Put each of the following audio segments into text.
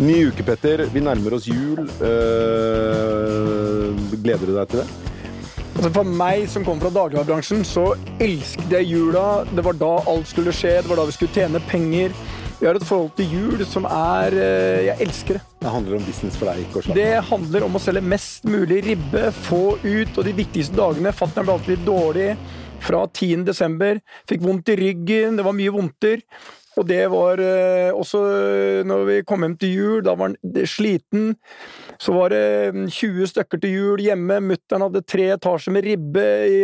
Ny uke, Petter. Vi nærmer oss jul. Eh, gleder du deg til det? Altså For meg som kommer fra dagligvarebransjen, så elsket jeg jula. Det var da alt skulle skje, det var da vi skulle tjene penger. Vi har et forhold til jul som er eh, Jeg elsker det. Det handler om business for deg. ikke Det handler om å selge mest mulig ribbe, få ut, og de viktigste dagene Fattern ble alltid dårlig. Fra 10. desember. Fikk vondt i ryggen, det var mye vondter. Og det var eh, også eh, når vi kom hjem til jul, da var han sliten. Så var det mm, 20 stykker til jul hjemme. Mutter'n hadde tre etasjer med ribbe i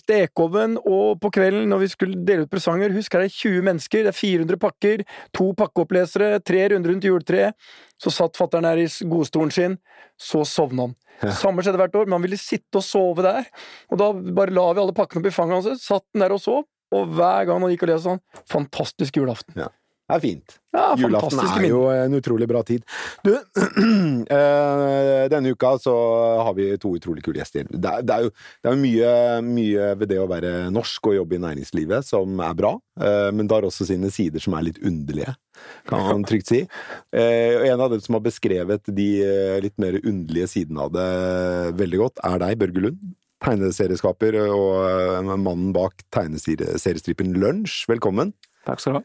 stekeovnen. Og på kvelden når vi skulle dele ut presanger, husk her er det 20 mennesker, det er 400 pakker, to pakkeopplesere, tre runder rundt juletreet. Så satt fatter'n der i godstolen sin, så sovna han. Samme skjedde hvert år, men han ville sitte og sove der. Og da bare la vi alle pakkene opp i fanget hans, satt han der og sov. Og hver gang han gikk og leste sånn Fantastisk julaften. Det er fint. Ja, Julaften er er jo en utrolig bra tid. Du, eh, denne uka så har vi to utrolig kule gjester. Det er, det er jo, det er mye, mye ved det å være norsk og jobbe i næringslivet som er bra, eh, men det har også sine sider som er litt underlige, kan man trygt si. Eh, og en av dem som har beskrevet de litt mer underlige sidene av det veldig godt, er deg, Børge Lund. Tegneserieskaper og eh, mannen bak tegneseriestripen Lunsj. Velkommen. Takk skal du ha.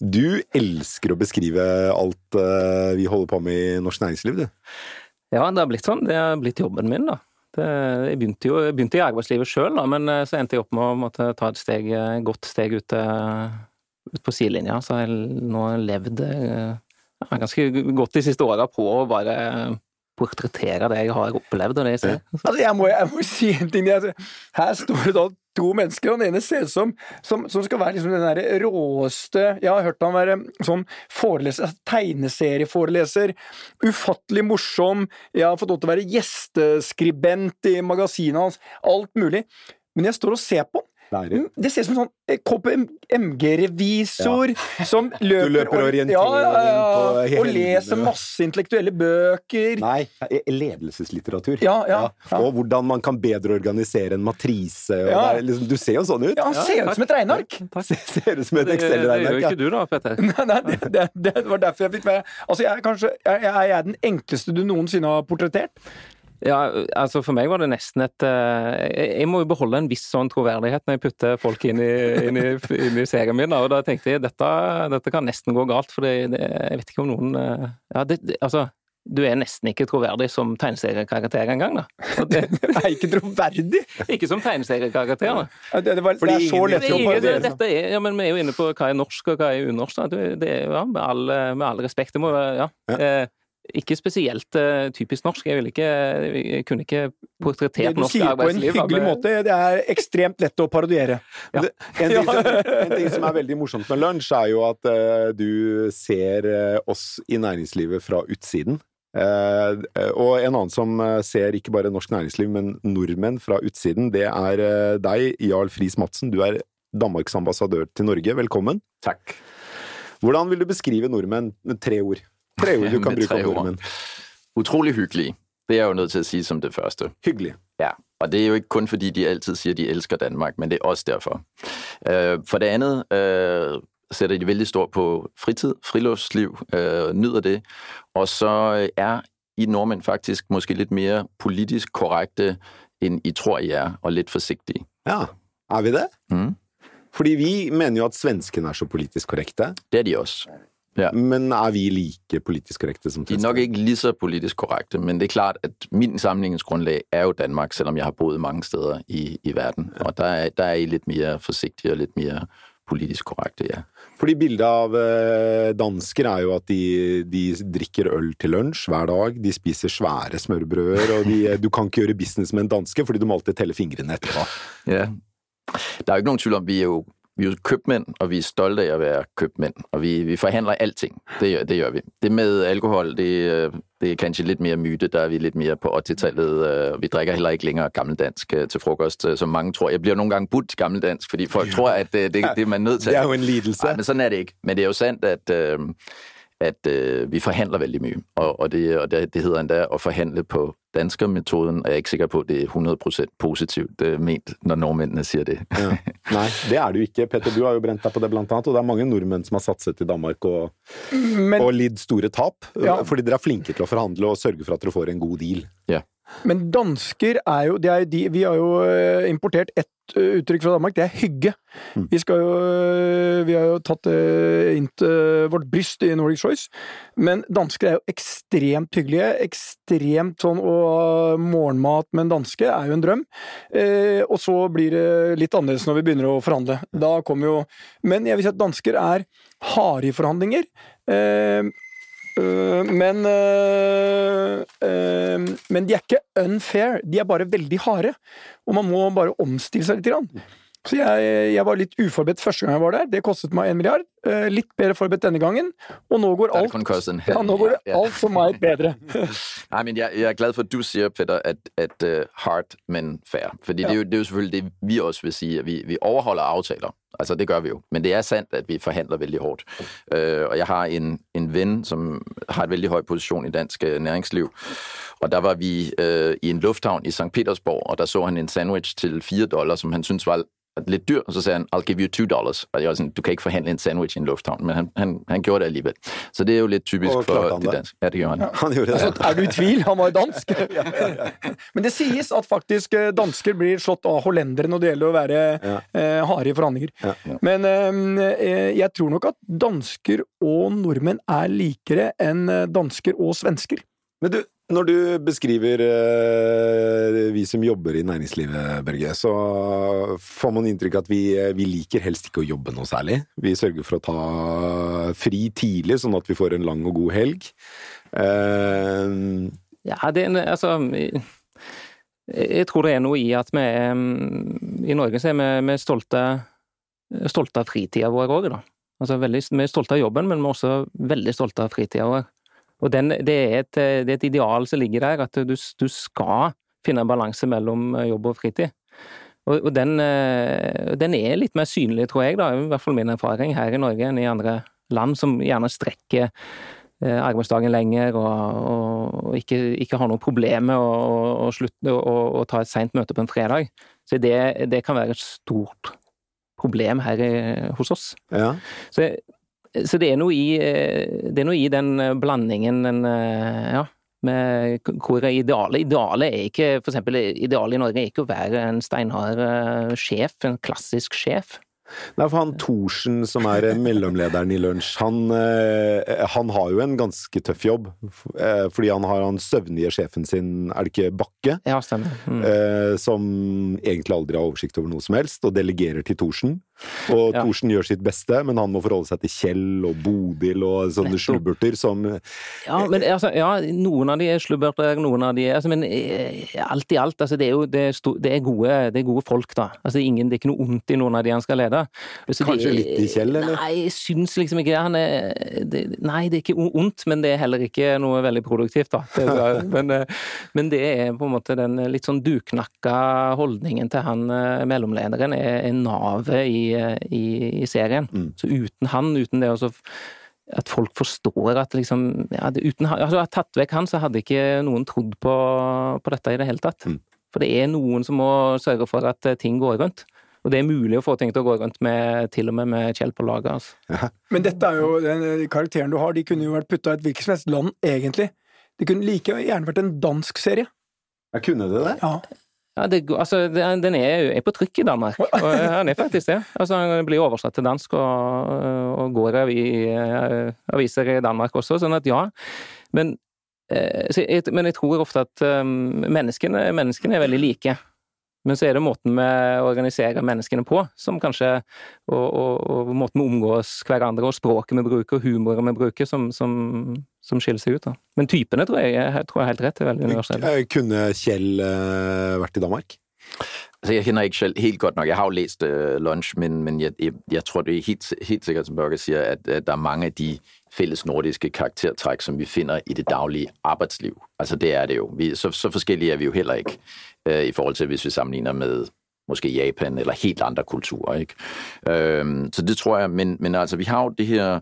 Du elsker å beskrive alt eh, vi holder på med i norsk næringsliv, du. Ja, det har blitt sånn. Det har blitt jobben min, da. Det, jeg begynte jo jeg begynte i arbeidslivet sjøl, men eh, så endte jeg opp med å måtte ta et steg, godt steg ut, ut på sidelinja. Så jeg nå levd ja, ganske godt de siste åra på å bare portrettere det jeg har opplevd og det jeg ser. Altså, jeg, må, jeg må si en ting. Er- Her står det da to mennesker, og den ene ser ut som, som, som skal være liksom den der råeste Jeg har hørt han være sånn foreleser, altså tegneserieforeleser. Ufattelig morsom. Jeg har fått lov til å være gjesteskribent i magasinet hans. Alt mulig. Men jeg står og ser på. Lærer. Det ser ut som en sånn KPMG-revisor som løper, løper orientering ja, ja, ja, på hele og leser livet. masse intellektuelle bøker. Nei, eh, ledelseslitteratur. Ja, ja, ja. Og hvordan man kan bedre organisere en matrise. Og Ja. det er liksom, du ser jo sånn ut. Ja, han ser ut som et regneark! Ser, ser ut som et Det, det gjør Excel-regneark. jo Ja. ikke du da, Petter. Nei, nei det, det, det var derfor jeg fikk være Altså, jeg er kanskje jeg, jeg er den enkleste du noensinne har portrettert. Ja, altså For meg var det nesten et eh, Jeg må jo beholde en viss sånn troverdighet når jeg putter folk inn i, inn i, inn i serien min. Og da tenkte jeg dette, dette kan nesten gå galt, for jeg vet ikke om noen eh, Ja, det, altså du er nesten ikke troverdig som tegneseriekarakter engang, da. Det, er ikke troverdig! ikke som tegneseriekarakter, da. Det, det, var, det er så lett å gjøre det, dette er, ja, men vi er jo inne på hva er norsk og hva er unorsk. Da. Det, det er, ja, med, all, med all respekt. Det må være ja. Eh, ikke spesielt uh, typisk norsk. Jeg, ville ikke, jeg kunne ikke Det portrettert du sier på en hyggelig måte, det er ekstremt lett å parodiere. Ja. Det, en, ting som, en ting som er veldig morsomt med lunsj, er jo at uh, du ser uh, oss i næringslivet fra utsiden. Eh, og en annen som ser ikke bare norsk næringsliv, men nordmenn fra utsiden, det er deg, Jarl Friis Madsen. Du er Danmarks ambassadør til Norge. Velkommen. Takk. Hvordan vil du beskrive nordmenn med tre ord? Tre ord du kan bruke om ord. nordmenn. Utrolig hyggelig. Det er jeg jo nødt til å si som det første. Hyggelig. Ja, og det er jo ikke kun fordi de altid sier de elsker Danmark, men det er også derfor. Øh, For det andet setter de veldig stort på fritid, friluftsliv, nyter nyder det, og så er I nordmenn faktisk måske litt mer politisk korrekte, enn I tror I er, og litt forsiktige. Ja, er vi det? Mm. Fordi vi mener jo at svenskene er så politisk korrekte, Det er de også. Men er vi like politisk korrekte som De er nok ikke lige så politisk korrekte, men det er klart, at min sammenligningsgrundlag er jo Danmark, selvom jeg har boet mange steder i, i verden. Og der er, der er I litt mer forsiktige og litt mer politisk korrekte, ja. Fordi bildet av eh, dansker er jo at de, de drikker øl til lunsj hver dag, de spiser svære smørbrøder, og de, du kan ikke gjøre business med en danske fordi du må alltid telle fingrene etterpå. Ja. Der er jo ikke noen tvil om, vi er jo, vi er jo købmænd, og vi er stolte af at være købmænd, og vi, vi forhandler alting. Det, det gør vi. Det med alkohol, det, øh, det er kanskje lidt mere myte, der er vi lidt mere på 80-tallet, øh, vi drikker heller ikke længere gammeldansk øh, til frokost, som mange tror. Jeg bliver nogle gange budt gammeldansk, fordi folk tror, at det, det, det er man nødt til. Det er jo en lidelse. Nej, men sådan er det ikke. Men det er jo sandt, at, at øh, vi forhandler veldig mye, og, og, det, og det, det hedder endda å forhandle på danskermetoden, og jeg er ikke sikker på, at det er 100% positivt øh, ment, når nordmennene sier det. Ja. Nei, det er det jo ikke. Petter, du har jo brent deg på det, blant annet. Og det er mange nordmenn som har satset i Danmark og, Men, og lidd store tap. Ja. Fordi dere er flinke til å forhandle og sørge for at dere får en god deal. Men dansker er jo, det er jo de, Vi har jo eh, importert ett eh, uttrykk fra Danmark, det er hygge. Mm. Vi skal jo eh, Vi har jo tatt det inn til vårt bryst i Nordic Choice. Men dansker er jo ekstremt hyggelige. Ekstremt sånn å ha morgenmat med en danske er jo en drøm. Eh, og så blir det litt annerledes når vi begynner å forhandle. Da kommer jo Men jeg vil si at dansker er harde i forhandlinger. Eh, men øh, øh, Men de er ikke unfair, de er bare veldig harde. Og man må bare omstille seg litt. Grann. Så jeg, jeg var litt uforberedt første gang jeg var der. Det kostet meg en milliard. Eh, Litt bedre forberedt denne gangen. Og nå går alt ja, nå går alt for meg bedre. Nei, men jeg, jeg er glad for, at du sier, Peter, at, at uh, hard, men fair. Fordi ja. det, er jo, det er jo selvfølgelig det, vi også vil si. at vi, vi overholder aftaler. Altså, det gør vi jo. Men det er sandt, at vi forhandler veldig hårdt. Uh, og jeg har en, en venn som har et veldig høy posisjon i dansk uh, næringsliv. Og der var vi uh, i en lufthavn i St. Petersborg, og der så han en sandwich til fire dollar, som han syntes var lidt dyr, og så sagde han, I'll give you two dollars. Og jeg var sådan, du kan ikke forhandle en sandwich i en lufthavn, men han, han, han gjorde det alligevel. Så det er jo lidt typisk Og for de danske. Ja, det gjorde han. Han gjorde det. Altså, er du i tvil? Han var jo dansk! Men det sies at faktisk eh, dansker blir slått av hollendere når det gjelder å være eh, harde i forhandlinger. Ja. Men eh, jeg tror nok at dansker og nordmenn er likere enn eh, dansker og svensker. Men du, når du beskriver eh, vi som jobber i næringslivet, Børge, så får man inntrykk av at vi, vi liker helst ikke å jobbe noe særlig. Vi sørger for å ta fri tidlig, sånn at vi får en lang og god helg. Eh, Ja, det altså jeg- tror det er noe i at vi mm, I Norge så er vi, vi er stolte, stolte av fritida vår òg, da. Altså veldig, vi er stolte av jobben, men vi er også veldig stolte av fritida vår. Og den, det, er et, det er et ideal som ligger der, at du, du skal finne en balanse mellom jobb og fritid. Og, og den, eh, den er litt mer synlig, tror jeg, da, i hvert fall min erfaring her i Norge enn i andre land, som gjerne strekker eh, arbeidsdagen lenger og, og, og ikke, ikke har noe problem med å, slutte å, ta et seint møte på en fredag. Så det, det kan være et stort problem her i, hos oss. ja. Så, så det, er noe i, eh, det er noe i den eh, blandingen, den eh, Ja. Med hvor er idealet? Idealet er ikke for eksempel, idealet i Norge er ikke å være en steinhard sjef, en klassisk sjef. Nei, for han Thorsen, som er mellomlederen i Lunsj, han, han har jo en ganske tøff jobb. Fordi han har han søvnige sjefen sin, er det ikke Bakke? Ja, stemmer. Mm. som egentlig aldri har oversikt over noe som helst, og delegerer til Thorsen. Og Ja. Thorsen gjør sitt beste, men han må forholde seg til Kjell og Bodil og sånne Nettopp. slubberter som Ja, men altså, ja, noen av de er slubberter, noen av de er altså, Men eh, alt i alt, altså, det er jo det er, det er, gode, det er gode folk, da. Altså, ingen, det er ikke noe ondt i noen av de han skal lede. Så Kanskje de, litt i Kjell, eller? Nei, jeg syns liksom ikke han er det, Nei, det er ikke ondt, men det er heller ikke noe veldig produktivt, da. Det, men, eh, men det er på en måte den litt sånn duknakka holdningen til han eh, mellomlederen er, er navet i, i, i serien. Mm. Så uten han, uten det også at folk forstår at liksom ja, det, uten, altså, at Tatt vekk han, så hadde ikke noen trodd på, på dette i det hele tatt. Mm. For det er noen som må sørge for at eh, ting går rundt. Og det er mulig å få ting til å gå rundt med, til og med med Kjell på laget. Altså. Men dette er jo den eh, karakteren du har, de kunne jo vært putta i et hvilket som helst land, egentlig. Det kunne like gjerne vært en dansk serie. Ja, kunne det det? Ja, det, altså, den er, er på trykk i Danmark, og den er faktisk det. Altså, den blir oversatt til dansk og, og går i aviser i Danmark også, sånn at ja. Men, eh, jeg, men jeg tror ofte at um, menneskene, menneskene er veldig like. Men så er det måten vi organiserer menneskene på, som kanskje Og, og, og måten vi omgås hverandre, og språket vi bruker, og humoren vi bruker, som, som, som skiller seg ut. da. Men typene tror jeg, jeg tror jeg er helt rett, er veldig universelle. Eh, Kunne Kjell eh, vært i Danmark? Altså, jeg kjenner ikke Kjell helt godt nok. Jeg har jo lest uh, Lunch, men, men jeg, jeg, jeg tror, det er helt, helt sikkert, som Børge sier, at, at det er mange av de fælles nordiske karaktertræk, som vi finder i det daglige arbejdsliv. Altså, det er det jo. Vi, så, så forskellige er vi jo heller ikke, uh, i forhold til, hvis vi sammenligner med måske Japan eller helt andre kulturer, ikke? Uh, så det tror jeg, men, men altså, vi har jo det her,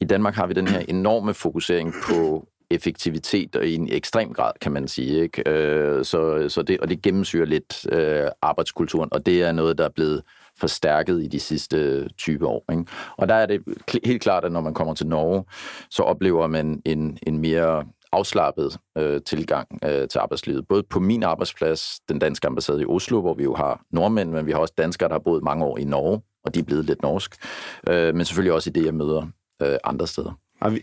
i Danmark har vi den her enorme fokusering på effektivitet og i en ekstrem grad, kan man sige. Ikke? Øh, så, så det, og det gennemsyrer lidt øh, arbejdskulturen, og det er noget, der er blevet forstærket i de sidste 20 år. Ikke? Og der er det helt klart, at når man kommer til Norge, så oplever man en, en mere afslappet øh, tilgang øh, til arbejdslivet. Både på min arbejdsplads, den danske ambassade i Oslo, hvor vi jo har nordmænd, men vi har også danskere, der har boet mange år i Norge, og de er blevet lidt norsk. Øh, men selvfølgelig også i det, jeg møder andre steder.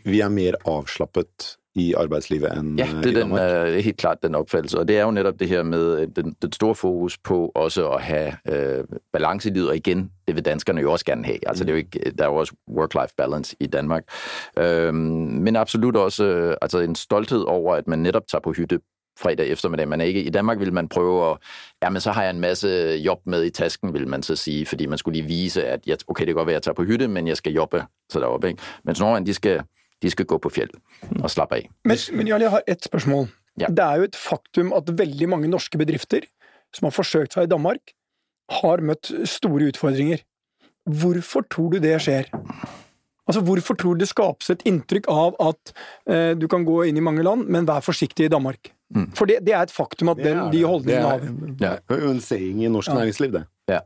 Vi- er mer avslappet i arbeidslivet enn Ja, eh, det er den, Danmark. Ja, helt klart den oppfattelse. Og det er jo nettopp det her med øh, den, den store fokus på også å ha øh, balanse i livet. Og igjen, det vil danskerne jo også gjerne ha. Altså, det er jo ikke, der er jo også work-life balance i Danmark. Øhm, men absolutt også øh, altså en stolthed over, at man netop tar på hytte fredag eftermiddag. Man er ikke, I Danmark vil man prøve at, ja, men så har jeg en masse job med i tasken, vil man så sige, fordi man skulle lige vise, at jeg, okay, det kan godt være, at jeg tager på hytte, men jeg skal jobbe så deroppe. Ikke? Men Norge, de skal, de skal gå på fjell og slappe af. Men, men Jarl, jeg har ett spørsmål. Ja. Det er jo et faktum at veldig mange norske bedrifter som har forsøkt seg i Danmark, har møtt store utfordringer. Hvorfor tror du det skjer? Altså, Hvorfor tror du det skapes et inntrykk av at eh, du kan gå inn i mange land, men vær forsiktig i Danmark? Mm. For det, det er et faktum at den, de det. holdningene har Det. Det er jo en saying i norsk Ja. næringsliv, det. Ja.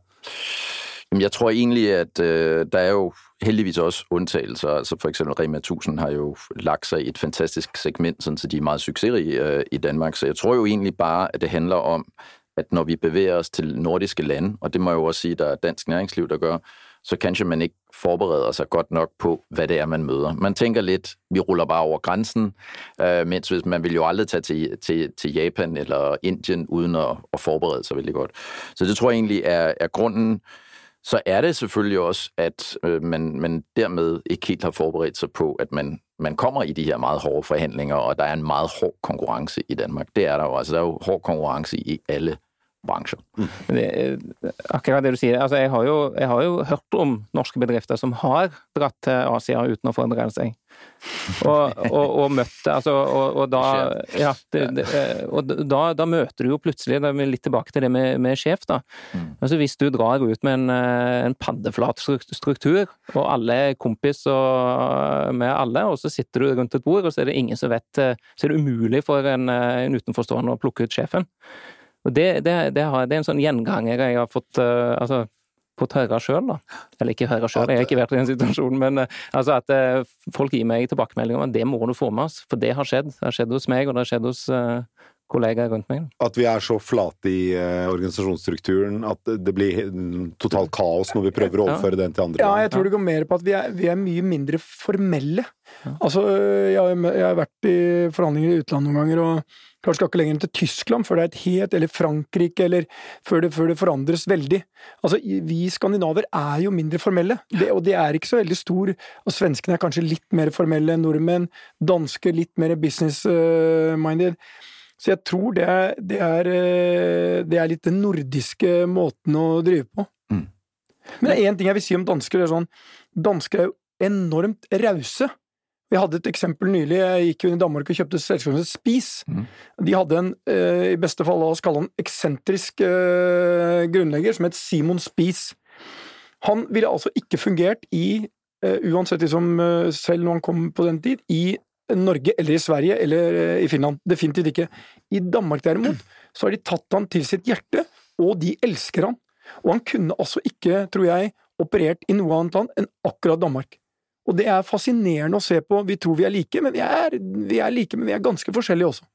Jamen, jeg tror egentlig, at øh, der er jo heldigvis også undtagelser. Altså for eksempel Rema 1000 har jo lagt sig i et fantastisk segment, sådan, så de er meget succesrige øh, i Danmark. Så jeg tror jo egentlig bare, at det handler om, at når vi bevæger os til nordiske lande, og det må jeg jo også sige, der er dansk næringsliv, der gør, så kanskje man ikke forbereder seg godt nok på, hva det er, man møder. Man tænker litt vi ruller bare over grensen. øh, mens hvis man vil jo aldri ta til, til, til Japan eller Indien uden å, å, forberede seg veldig godt. Så det tror jeg egentlig er, er grunden. Så er det selvfølgelig også, at øh, man, man dermed ikke helt har forberedt seg på, at man, man kommer i de her meget hårde forhandlinger, og der er en meget hård konkurrence i Danmark. Det er der jo. Altså, der er jo hård konkurrence i alle bransjer. Men Det, er akkurat det du sier. Altså, jeg, har jo, jeg har jo hørt om norske bedrifter som har dratt til Asia uten å forandre seg. Og, og, og møtt altså, og, og da, ja, det, det, eh, og da, da møter du jo plutselig Da er vi litt tilbake til det med, med sjef. da. Altså Hvis du drar ut med en, eh, en paddeflat struktur, og alle er kompis og, med alle, og så sitter du rundt et bord, og så er det ingen som vet eh, Så er det umulig for en, eh, en utenforstående å plukke ut sjefen. Og det, det, det, har, det er en sånn gjenganger jeg har fått, uh, altså, fått høre sjøl, da. Eller ikke høre sjøl, jeg har ikke vært i den situasjonen, men uh, altså at uh, folk gir meg tilbakemeldinger om at det må du få med oss, for det har skjedd. Det har skjedd hos meg, og det har skjedd hos eh, kollegaer rundt meg. At vi er så flate i uh, organisasjonsstrukturen at det blir totalt kaos når vi prøver å Ja. den til andre Ja, jeg tror det går mer på at vi er, vi er mye mindre formelle. Altså, jeg jeg har vært i forhandlinger i utlandet noen ganger, og kanskje skal ikke lenger enn til Tyskland før det er et het, eller Frankrike, eller før det, før det forandres veldig. Altså, vi skandinaver er jo mindre formelle, det, og det er ikke så veldig stor Og svenskene er kanskje litt mer formelle enn nordmenn, danske litt mer business-minded. Så jeg tror det er, det er, eh, det er litt den nordiske måten å drive på. Mm. Men det er én ting jeg vil si om dansker. det er sånn, Dansker er jo enormt rause. Vi hadde et eksempel nylig. Jeg gikk jo inn i Danmark og kjøpte selskapet Spis. Mm. De hadde en, eh, i beste fall la oss kalle han eksentrisk eh, grunnlegger, som het Simon Spis. Han ville altså ikke fungert i, uansett liksom, selv når han kom på den tid, i Norge eller i Sverige eller eh, i Finland. Definitivt ikke. I Danmark derimot, så har de tatt han til sitt hjerte, og de elsker han. Og han kunne altså ikke, tror jeg, operert i noe annet land enn akkurat Danmark. Og det er fascinerende å se på. Vi tror vi er like, men vi er, vi er like, men vi er ganske forskjellige også.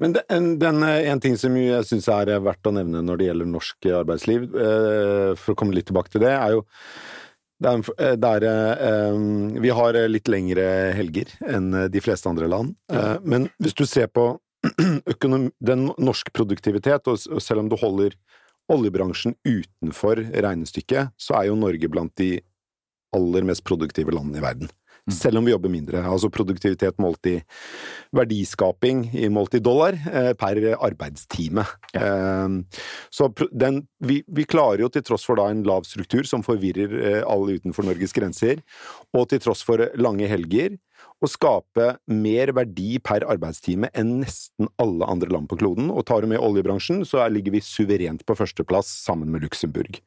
Men det, en, den, eh, en ting som jeg syns er eh, verdt å nevne når det gjelder norsk arbeidsliv, for å komme litt tilbake til det, er jo det er, eh, det er, eh, Vi har eh, litt lengre helger enn eh, de fleste andre land, eh, men hvis du ser på økonom, den norsk produktivitet, og, og selv om du holder oljebransjen utenfor regnestykket, så er jo Norge blant de aller mest produktive landene i verden. Selv om vi jobber mindre. Altså produktivitet målt i verdiskaping i målt i dollar eh, per arbeidstime. Eh, så den, vi, vi klarer jo til tross for da en lav struktur som forvirrer eh, alle utenfor Norges grenser, og til tross for lange helger, å skape mer verdi per arbeidstime enn nesten alle andre land på kloden. Og tar du med oljebransjen, så er- ligger vi suverent på førsteplass sammen med Luxembourg.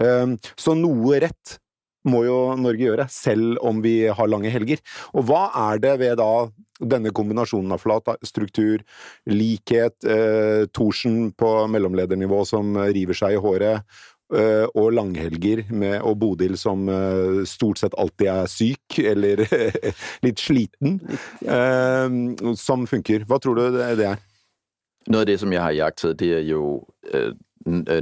Mm. Så noe rett må jo Norge gjøre, selv om vi har lange helger. Og hva er det ved da denne kombinasjonen av flat struktur, likhet, eh, Thorsen på mellomledernivå som river seg i håret, eh, og langhelger med, og Bodil som eh, stort sett alltid er syk, eller litt sliten, eh, som funker. Hva tror du det er? Noget af det, som jeg har jagtet, det er jo øh,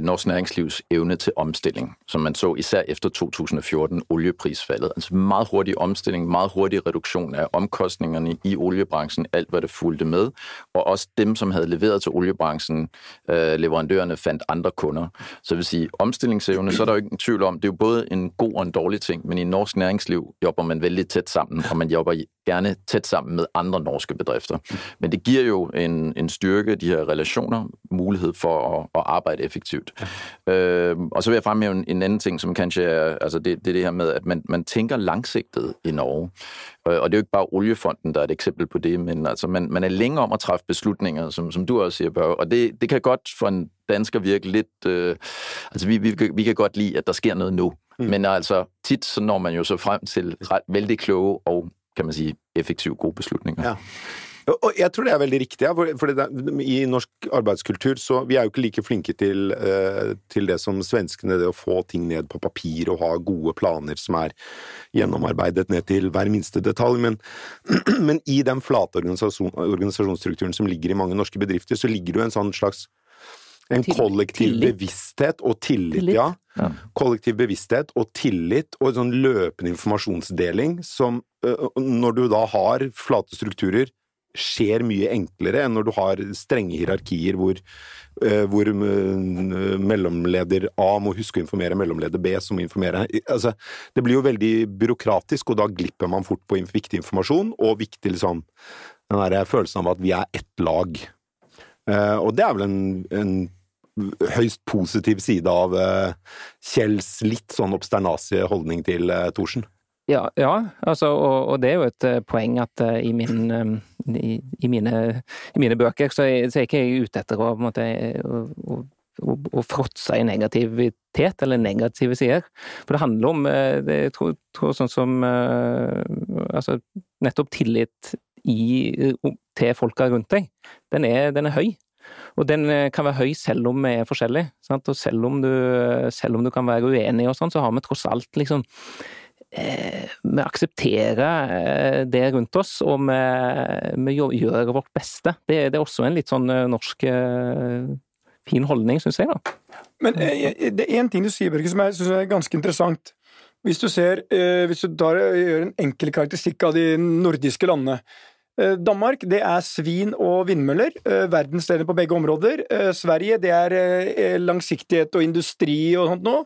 norsk næringslivs evne til omstilling, som man så især efter 2014, oljeprisfallet. Altså meget hurtig omstilling, meget hurtig reduktion af omkostningerne i oliebranchen, alt hvad det fulgte med, og også dem, som havde leveret til oliebranchen, leverandørene leverandørerne fandt andre kunder. Så vil sige, omstillingsevne, så er der jo ikke en tvivl om, det er jo både en god og en dårlig ting, men i norsk næringsliv jobber man vældig tæt sammen, og man jobber gerne tæt sammen med andre norske bedrifter. Men det giver jo en, en styrke, de her relationer, mulighed for at, at arbejde effektivt. Øh, og så vil jeg fremhæve en, en anden ting, som kanskje er, altså det, det er det her med, at man, man tænker langsigtet i Norge. Øh, og det er jo ikke bare oliefonden, der er et eksempel på det, men altså man, man er længe om at træffe beslutninger, som, som du også siger, Børge. Og det, det kan godt for en dansker virke lidt... Øh, altså vi, vi, vi kan godt lide, at der sker noget nu. Mm. Men altså tit så når man jo så frem til ret, vældig kloge og kan man sige, effektive gode beslutninger. Ja. Og jeg tror det er veldig riktig, ja, for, for det, i norsk arbeidskultur så Vi er jo ikke like flinke til, eh, til det som svenskene, det å få ting ned på papir og ha gode planer som er gjennomarbeidet ned til hver minste detalj, men, men i den flate organisasjon, organisasjonsstrukturen som ligger i mange norske bedrifter, så ligger det jo en sånn slags en kollektiv tillit. bevissthet og tillit, Tillit. ja. Ja. Kollektiv bevissthet og tillit og en sånn løpende informasjonsdeling som, øh, når du da har flate strukturer, skjer mye enklere enn når du har strenge hierarkier hvor, øh, hvor øh, mellomleder A må huske å informere mellomleder B, som må informere altså, Det blir jo veldig byråkratisk, og da glipper man fort på viktig informasjon, og viktig liksom den der følelsen av at vi er ett lag. Eh, og det er vel en, en høyst positiv side av eh, Kjells litt sånn obsternasige holdning til Thorsen. Ja, ja altså, og, og det er jo et eh, poeng at uh, i, min, um, i, i, mine, i mine bøker så er, så er ikke jeg ute etter å, måte, å, å, å, å fråtse i negativitet eller negative sider. For det handler om eh, det, Jeg tror, tror sånn som uh, Altså, nettopp tillit i, til folka rundt deg, den er, den er høy. Og den eh, kan være høy selv om vi er forskjellige. Sant? Og selv om, du, selv om du kan være uenig og sånn, så har vi tross alt liksom eh, Vi aksepterer eh, det rundt oss, og vi, vi gjør- vårt beste. Det, det er også en litt sånn eh, norsk eh, fin holdning, syns jeg, da. Men eh, det er én ting du sier, Børge, som jeg syns er ganske interessant. Hvis du ser, eh, hvis du tar, gjør en enkel karakteristikk av de nordiske landene. Eh, Danmark det er svin og vindmøller, eh, verdensledende på begge områder. Eh, Sverige det er langsiktighet og industri og sånt noe.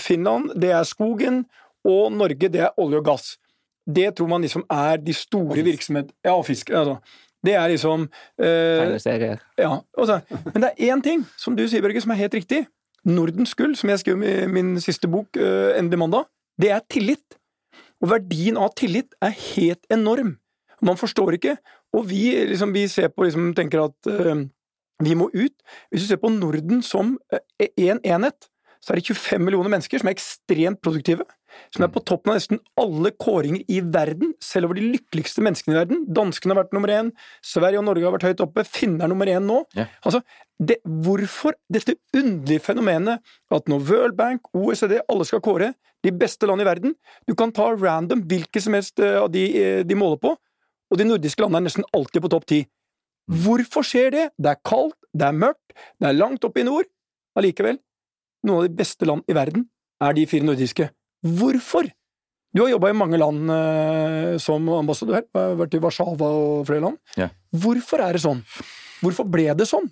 Finland det er skogen, og Norge det er olje og gass. Det tror man liksom er de store virksomhetene Ja, og fisk. Altså. Det er liksom eh, ja, også, Men det er én ting som du sier, Børge, som er helt riktig. Nordens gull, som jeg skrev i min siste bok, uh, Endelig mandag, det er tillit. Og verdien av tillit er helt enorm. Man forstår ikke. Og vi, liksom, vi ser på, liksom, tenker at uh, vi må ut. Hvis du ser på Norden som én en enhet, så er det 25 millioner mennesker som er ekstremt produktive. Som er på toppen av nesten alle kåringer i verden, selv over de lykkeligste menneskene i verden. Danskene har vært nummer én, Sverige og Norge har vært høyt oppe, finner er nummer én nå. Ja. Altså, det, hvorfor dette underlige fenomenet at når World Bank, OECD, alle skal kåre de beste land i verden Du kan ta random hvilke som helst eh, av de eh, de måler på, og de nordiske landene er nesten alltid på topp ti. Hvorfor skjer det? Det er kaldt, det er mørkt, det er langt oppe i nord. Allikevel, noen av de beste land i verden er de fire nordiske. Hvorfor? Du har jobba i mange land eh, som ambassadør, vært i Warszawa og flere land. Ja. Hvorfor er det sånn? Hvorfor ble det sånn?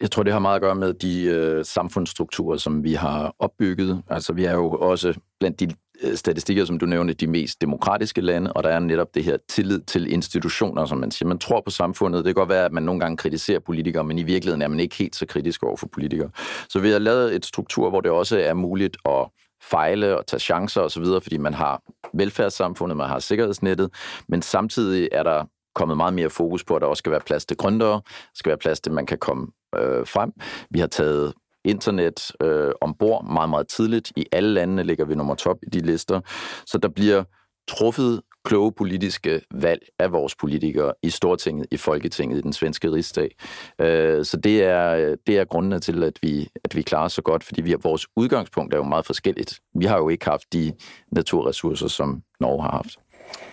Jeg tror, det har mye å gjøre med de uh, samfunnsstrukturer som vi har oppbygget. Altså, vi er jo også blant de øh, statistikker, som du nævnte, de mest demokratiske lande, og der er nettopp det her tillid til institutioner, som man sier. Man tror på samfunnet. Det kan godt være, at man noen ganger kritiserer politikere, men i virkeligheten er man ikke helt så kritisk overfor politikere. Så vi har lavet et struktur, hvor det også er mulig at fejle og tage chancer osv., fordi man har velfærdssamfundet, man har sikkerhedsnettet, men samtidig er der kommet meget mere fokus på, at der også skal være plads til gründere, der skal være plads til, at man kan komme øh, frem. Vi har taget internet øh, ombord meget, meget tidligt. I alle landene ligger vi nummer top i de lister. Så der bliver truffet kloge politiske valg af vores politikere i Stortinget, i Folketinget, i den svenske rigsdag. Øh, så det er, det er grundene til, at vi, at vi klarer så godt, fordi vi, vores udgangspunkt er jo meget forskelligt. Vi har jo ikke haft de naturressourcer, som Norge har haft.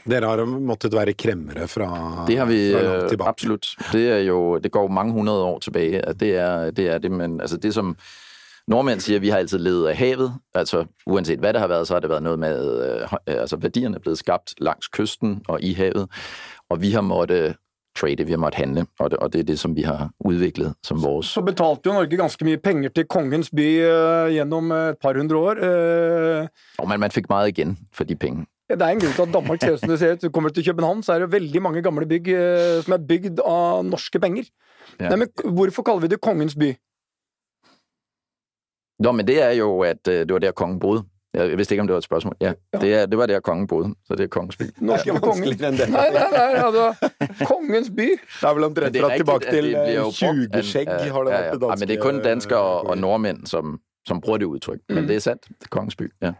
Dere har måttet være kremmere fra, Det har vi fra øh, tilbake. absolut. Det er jo det går jo mange hundrede år tilbage. At det er det er det, men altså det som nordmænd siger, vi har altid levet af havet. Altså uanset hvad det har været, så har det været noget med øh, øh, altså værdierne er blevet skabt langs kysten og i havet, og vi har måttet trade, vi har måttet handle, og det, og det er det som vi har udviklet som vores. Så betalte jo Norge ganske mye penger til kongens by øh, gjennom et par hundre år. Øh... Og man, man fik meget igen for de penge. Det er en grunn til at Danmark ser ut som det ser ut. Du kommer til København, så er det veldig mange gamle bygg øh, som er bygd av norske penger. Ja. Nei, men Hvorfor kaller vi det Kongens by? Nå, men det er jo, at øh, det var der kongen boede. Jeg vidste ikke, om det var et spørgsmål. Ja, det, er, det var der kongen boede, så det er kongens by. Norsk Det er kongen. vanskeligere enn det. Nei, nei, nei, altså, Kongens by! Det er vel omtrent det er fra tilbake til det bliver jo eh, brugt 20-skjegg, har det vært ja. det danske. Ja, men det er kun danskere og, og nordmenn som, som bruger det udtryk. Men Mm. det er sant. Det er kongens by. Ja.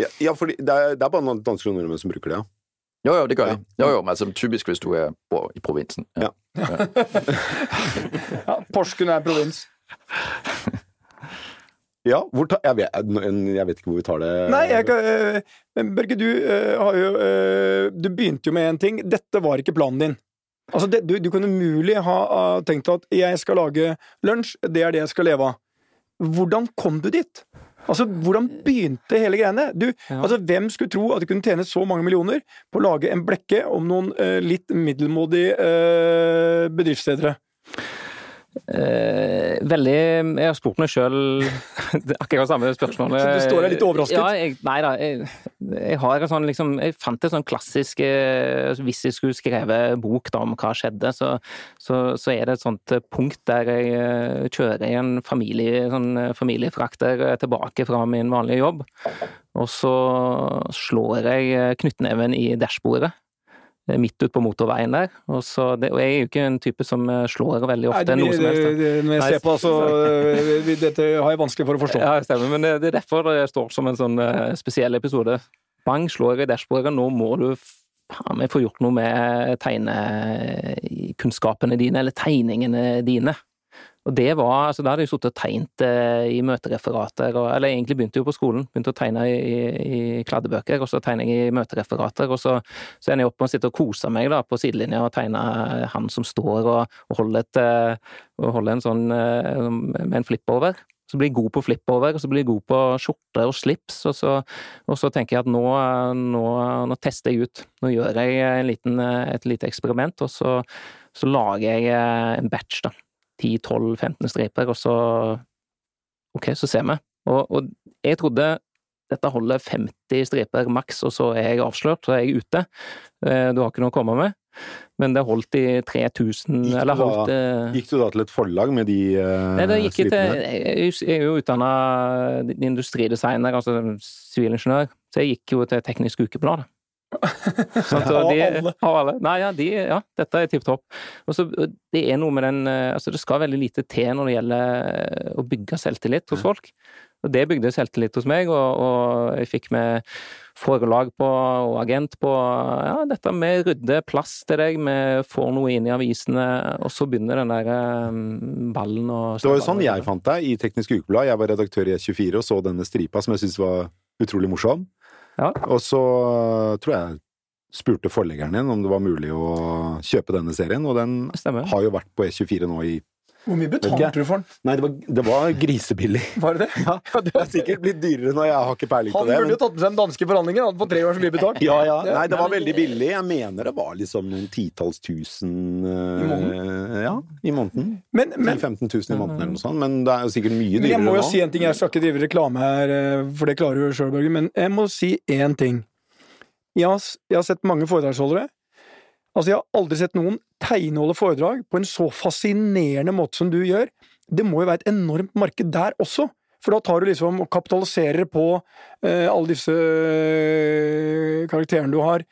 Ja, ja fordi det er, det er bare noen dansker og nordmenn som bruker det, ja. Jo, jo, det gør Ja. det. Jo, jo, men altså typisk, hvis du er, bor i provinsen. Ja. Ja, Porsgrunn er provins. Ja, hvor ta, jeg, vet, jeg vet ikke hvor vi tar det. Nei, jeg kan, eh, Børge, du eh, har jo eh, Du begynte jo med en ting. Dette var ikke planen din. Altså, det, du, du kunne umulig ha ha tenkt at jeg skal lage lunsj, det er det jeg skal leve av. Hvordan kom du dit? Altså, Hvordan begynte hele greiene? Du, Ja. altså, Hvem skulle tro at du kunne tjene så mange millioner på å lage en blekke om noen uh, litt middelmådige uh, bedriftsledere? Eh, veldig Jeg har spurt meg sjøl akkurat samme spørsmål. Så du står der litt overrasket? Ja, jeg, nei da. Jeg, jeg har en sånn liksom Jeg fant et sånn klassisk eh, Hvis jeg skulle skrevet bok da om hva skjedde, så, så, så er det et sånt punkt der jeg eh, kjører i en familie, sånn eh, familiefrakter tilbake fra min vanlige jobb. Og så slår jeg knyttneven i dashbordet. Eh, Midt ut på motorveien der. Og, så det, og jeg er jo ikke en type som eh, slår veldig ofte. Nei, noe som helst. det- det- Når jeg ser på, så eh, Dette har jeg vanskelig for å forstå. Ja, det stemmer, men det, det er derfor det står som en sånn spesiell episode. Bang, slår jeg i dashbordet, nå må du faen meg få gjort noe med tegnekunnskapene dine, eller tegningene dine. Og det var, altså Da hadde jeg sittet og tegnet eh, i møtereferater, og, eller egentlig begynte jo på skolen. Begynte å tegne i, i, i kladdebøker, og så tegner jeg i møtereferater. Og så, så ender jeg opp med å sitte og kose meg da, på sidelinja og tegne han som står og, og holder, et, eh, og holder en sånn eh, med en flip-over. Så blir jeg god på flip-over, og så blir jeg god på skjorte og slips, og så, og så tenker jeg at nå, nå, nå tester jeg ut. Nå gjør jeg en liten, et lite eksperiment, og så, så lager jeg en batch, da. 10-12-15 striper, og så Ok, så ser vi. Og, og jeg trodde dette holder 50 striper maks, og så er jeg avslørt, så er jeg ute. Eh, Du har ikke noe å komme med. Men det holdt i 3000, Gikk eller holdt da, Gikk du da til et forlag med de uh, Nei, det gikk jeg til Jeg er jo utdanna industridesigner, altså sivilingeniør, så jeg gikk jo til Teknisk Ukeblad. Sant, Av alle. Av alle. Nei, ja, de, ja, dette er tipp topp. Det er noe med den eh, Altså, det skal veldig lite til når det gjelder eh, å bygge selvtillit hos folk. Og det bygde selvtillit hos meg, og, og jeg fikk med forlag på, og agent på Ja, dette med rydde plass til deg, vi får noe inn i avisene, og så begynner den der eh, ballen å Det var jo sånn jeg fant deg i Teknisk Ukeblad. Jeg var redaktør i E24 og så denne stripa som jeg syntes var utrolig morsom. Ja. Og så uh, tror jeg spurte forleggeren din om det var mulig å kjøpe denne serien, og den Stemmer. har jo vært på E24 nå i Hvor mye betalte du for den? Nei, det var, det var grisebillig. Var det det? Ja, det er sikkert blitt dyrere nå, jeg har ikke peiling på Han det. burde men- jo tatt med seg den danske forhandlingen, han fått tre ganger så mye betalt. Ja, ja. Nei, det var veldig billig. Jeg mener det var liksom noen titalls tusen I måneden? Ja, i måneden. Men, men, 10 000-15 000 i måneden eller noe sånt, men det er jo sikkert mye men jeg må jo nå. si en ting, jeg skal ikke drive reklame her, eh, for det klarer du sjøl, Børge, men jeg må si én ting. Jeg har, jeg har sett mange foredragsholdere. Altså, jeg har aldri sett noen tegneholde foredrag på en så fascinerende måte som du gjør. Det må jo være et enormt marked der også. For da tar du liksom og kapitaliserer på eh, alle disse eh, karakterene du har.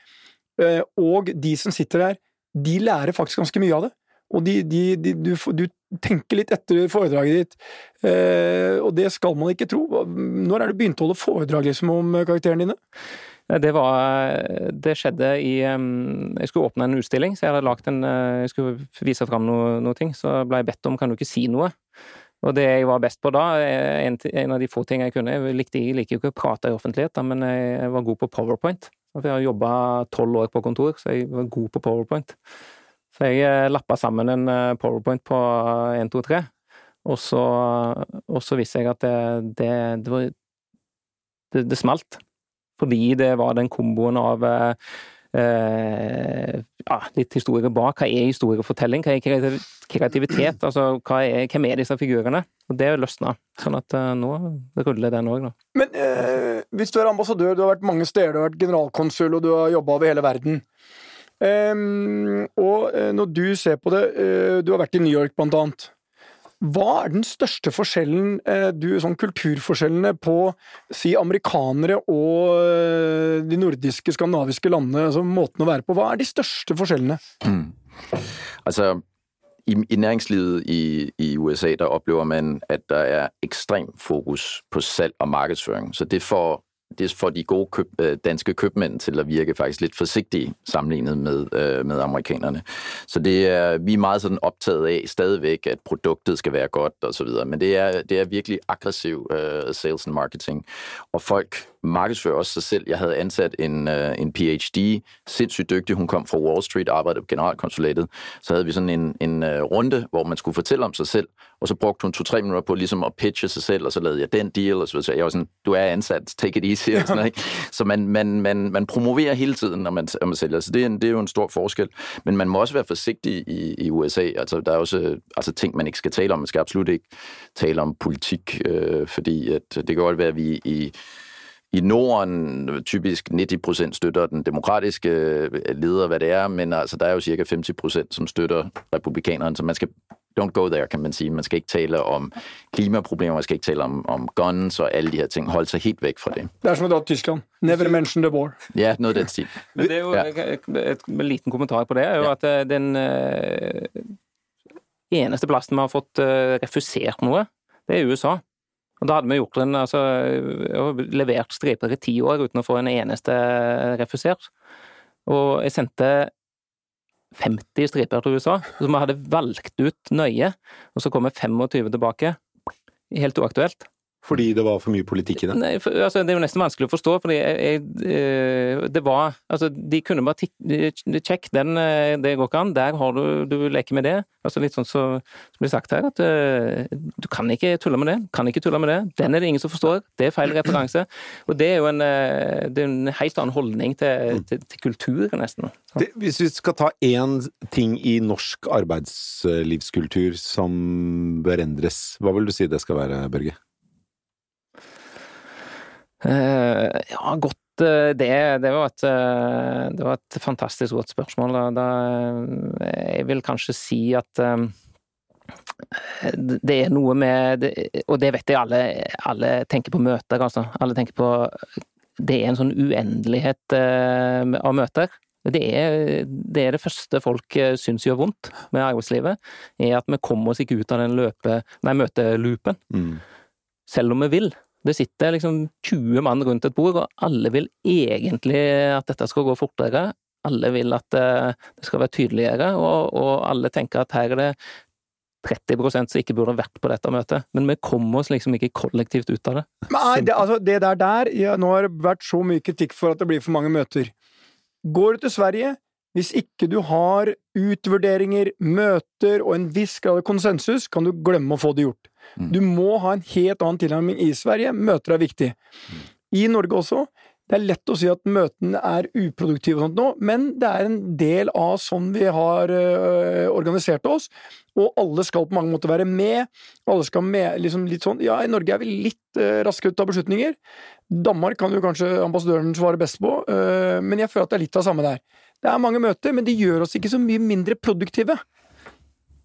Eh, og de som sitter der, de lærer faktisk ganske mye av det. Og de, de, de, du, du tenker litt etter foredraget ditt, eh, og det skal man ikke tro. Når er du begynt å holde foredrag liksom, om eh, karakterene dine? Det var Det skjedde i Jeg skulle åpne en utstilling, så jeg hadde lagt en uh, Jeg skulle vise fram noe- noe ting, så ble jeg bedt om kan du ikke si noe. Og det jeg var best på da, eh, en, en av de få ting jeg kunne Jeg likte, jeg liker jo ikke å prate i offentlighet, da, men jeg var god på powerpoint. Jeg har jobba tolv år på kontor, så jeg var god på powerpoint. Så jeg eh, lappa sammen en eh, powerpoint på 1, 2, 3, og så, så visste jeg at det, det, det var det, det smalt. Fordi det var den komboen av eh, eh, ja, litt historie bak. Hva er historiefortelling? Hva er kreativitet? Altså, er, hvem er disse figurene? Og det løsna. Sånn at eh, nå ruller den òg, da. Men eh, hvis du er ambassadør, du har vært mange steder, du har vært generalkonsul, og du har jobba over hele verden. Ehm, og eh, når du ser på det, eh, du har vært i New York blant annet. Hva er den største forskjellen, eh, du, sånn kulturforskjellene på si amerikanere og eh, de nordiske, skandinaviske landene, altså måten å være på? Hva er de største forskjellene? Altså, i, i næringslivet i, i USA, der opplever man, at der er ekstrem fokus på salg og markedsføring. Så det får, det får de gode køb, øh, danske købmænd til at virke faktisk lidt forsigtige sammenlignet med, øh, med amerikanerne. Så det er, vi er meget sådan optaget af stadigvæk, at produktet skal være godt og så videre. Men det er, det er virkelig aggressiv øh, sales and marketing. Og folk markedsfører også sig selv. Jeg havde ansat en, øh, en PhD, sindssygt dygtig. Hun kom fra Wall Street, arbejdede på generalkonsulatet. Så havde vi sådan en, en øh, runde, hvor man skulle fortælle om sig selv. Og så brugte hun to-tre minutter på ligesom at pitche sig selv, og så lavede jeg den deal, og så videre. Jeg var sådan, du er ansat, take it easy. Og sådan noget, ikke? Så man, man, man, man promoverer hele tiden, når man, når man sælger. Så det er, en, det er jo en stor forskel. Men man må også være forsigtig i, i USA. Altså, der er også altså, ting, man ikke skal tale om. Man skal absolut ikke tale om politik, øh, fordi at det kan godt være, at vi i i Norden typisk 90% støtter den demokratiske øh, leder, hvad det er, men altså, der er jo cirka 50% som støtter republikanerne, så man skal don't go there, kan man sige. Man skal ikke tale om klimaproblemer, man skal ikke tale om, om guns og alle de her ting. Hold sig helt væk fra det. Det er som at dra til Tyskland. Never mention the war. Ja, noget af den stil. Men det er jo Ja. et, et, en liten kommentar på det, er jo Ja. at eh, den øh, eneste plassen vi har fått øh, refusert noe, det er USA. Da hadde vi gjort en, altså, levert striper i ti år uten å få en eneste refusert. Og jeg sendte 50 striper til USA, som vi hadde valgt ut nøye, og så kom 25 tilbake. Helt uaktuelt. Fordi det var for mye politikk i det. Nei, for, altså, det er jo nesten vanskelig å forstå, fordi jeg, jeg, eh, det var Altså, de kunne bare tikke Sjekk, den, eh, det går ikke an. Der har du Du leker med det. Altså litt sånn som som blir sagt her, at uh, du kan ikke tulle med det. Kan ikke tulle med det. Den er det ingen som forstår. Det er feil referanse. Og det er jo en, eh, det er en helt annen holdning til, til, til kultur, nesten. Det, hvis vi skal ta én ting i norsk arbeidslivskultur som bør endres, hva vil du si det skal være, Børge? Eh, ja, godt eh, det, det, var et, eh, det var et fantastisk godt spørsmål. Da, jeg vil kanskje si at det er noe med Og det vet jeg alle, alle tenker på møter, altså. Alle tenker på Det er en sånn uendelighet av møter. Det er, det er det første folk syns gjør vondt med arbeidslivet, er at vi kommer oss ikke ut av den løpe, nei, møteloopen Mm. selv om vi vil. Det sitter liksom 20 mann rundt et bord, og alle vil egentlig at dette skal gå fortere. Alle vil at eh, det skal være tydeligere, og, og alle tenker at her er det 30% som ikke burde vært på dette møtet. Men vi kommer oss liksom ikke kollektivt ut av det. Nei, det, altså, det der der ja, Nå har det vært så mye kritikk for at det blir for mange møter. Går du til Sverige, hvis ikke du har utvurderinger, møter og en viss grad av konsensus, kan du glemme å få det gjort. Mm. Du må ha en helt annen tilnærming i Sverige. Møter er viktig. I Norge også. Det er lett å si at møtene er uproduktive og sånt nå, men det er en del av sånn vi har øh, organisert oss. Og alle skal på mange måter være med. Alle skal med, liksom litt sånn Ja, i Norge er vi litt øh, raske til å ta beslutninger. Danmark kan jo kanskje ambassadøren svare best på, øh, men jeg føler at det er litt av samme der. Det er mange møter, men de gjør oss ikke så mye mindre produktive.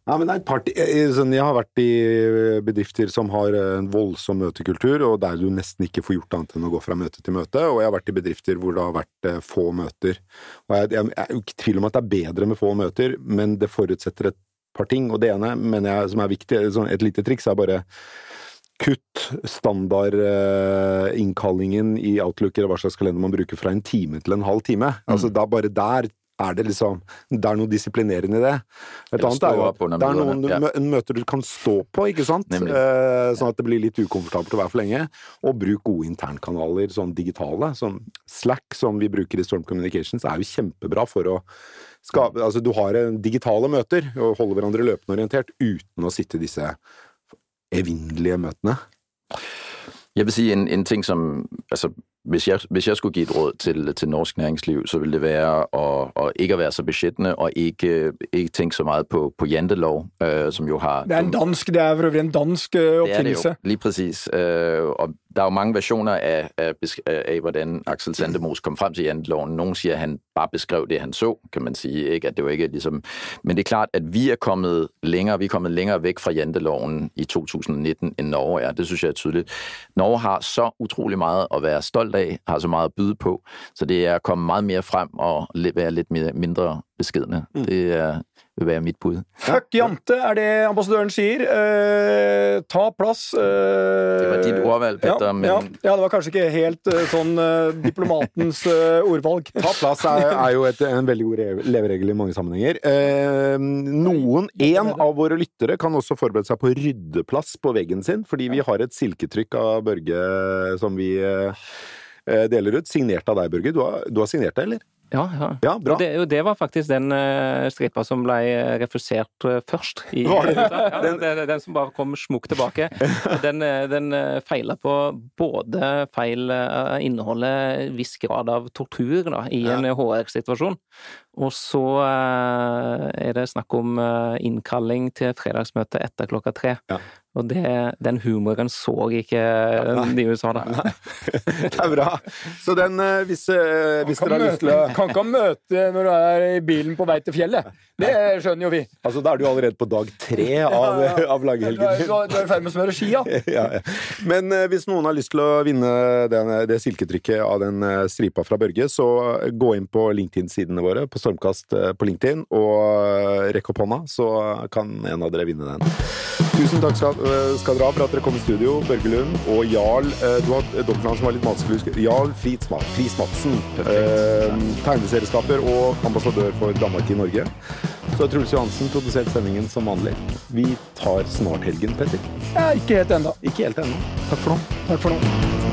Ja, men det er et par ti- eh, sånn, Jeg har vært i bedrifter som har eh, en voldsom møtekultur, og der du nesten ikke får gjort annet enn å gå fra møte til møte. Og jeg har vært i bedrifter hvor det har vært eh, få møter. Og jeg, jeg, jeg er ikke i tvil om at det er bedre med få møter, men det forutsetter et par ting. Og det ene mener jeg som er viktig, sånn et lite triks, er bare kutt standardinnkallingen i Outlook eller hva slags kalender man bruker fra en time til en halv time. Altså da bare der er det liksom Det er noe disiplinerende i det. Et Eller annet er jo at det er noen ja. møter du kan stå på, ikke sant? Eh, sånn at det blir litt ukomfortabelt å være for lenge. Og bruk gode internkanaler, sånn digitale. Sånn Slack, som vi bruker i Storm Communications, er jo kjempebra for å skape Altså, du har digitale møter og holder hverandre løpende orientert uten å sitte i disse evinnelige møtene. Jeg vil si en, en ting, som altså, hvis, jeg, hvis jeg skulle give et råd til, til norsk næringsliv, så ville det være å, å ikke være så beskyttende og ikke, ikke tænke så meget på, på jantelov, øh, som jo har Det er en dansk, det er for øvrig en dansk øh, Det er det jo, lige præcis. Øh, og der er jo mange versioner af, af, besk- af hvordan Axel Sandemos kom frem til janteloven. Nogle siger, at han bare beskrev det, han så, kan man sige. Ikke? At det var ikke ligesom... Men det er klart, at vi er kommet længere, vi er kommet længere væk fra janteloven i 2019, end Norge er. Det synes jeg er tydeligt. Norge har så utrolig meget at være stolt af, har så meget at byde på, så det er kommet meget mere frem og være lidt mere, mindre beskedende. Mm. Det er, vil være mit bud. Fuck jante, er det ambassadøren sier. Eh, ta plass. eh, Det var dit ordvalg, Petter, ja, men- ja, ja, det var kanskje ikke helt sånn diplomatens ordvalg. Ta plass er, er jo et, en veldig god leveregel i mange sammenhenger. Eh, noen, en av våre lyttere, kan også forberede seg på ryddeplass på veggen sin, fordi vi har et silketrykk av Børge som vi deler ut. Signert av deg, Børge. Du har, du har signert det, eller? Ja, ja. Ja, bra. Det, og det var faktisk den uh, stripa som ble eh, refusert uh, først. I, det? Ja, den, den, den som bare kom smukk tilbake. Den, eh, den uh, feila på både feil uh, inneholder viss grad av tortur da, i en HR-situasjon, og så uh, er det snakk om eh, innkalling til fredagsmøte etter klokka tre. Og det, den humoren så ikke de i USA, da. Det er bra. Så den, eh, hvis, eh, hvis dere har lyst til å kan ikke ha møte når du er i bilen på vei til fjellet. Det skjønner jo vi. Altså, da er du allerede på dag tre av, Ja, ja. av er, langhelgen. du er du er i ferd med å smøre skia. ja. ja. Men eh, hvis noen har lyst til å vinne den, det silketrykket av den eh, stripa fra Børge, så gå inn på LinkedIn-sidene våre på Stormkast eh, på LinkedIn, og eh, rekk opp hånda, så kan en av dere vinne den. Tusen takk skal, eh, skal dere ha for at dere kom i studio, Børge Lund og Jarl. eh, Du har dobbeltnavn som var litt vanskelig. Jarl Friis Friis Madsen. Eh, tegneserieskaper og ambassadør for Danmark i Norge. Så Truls Johansen produsert sendingen som vanlig. Vi tar snart helgen, Petter. ja ikke helt ennå. Ikke helt ennå. Takk for nå. Takk for nå.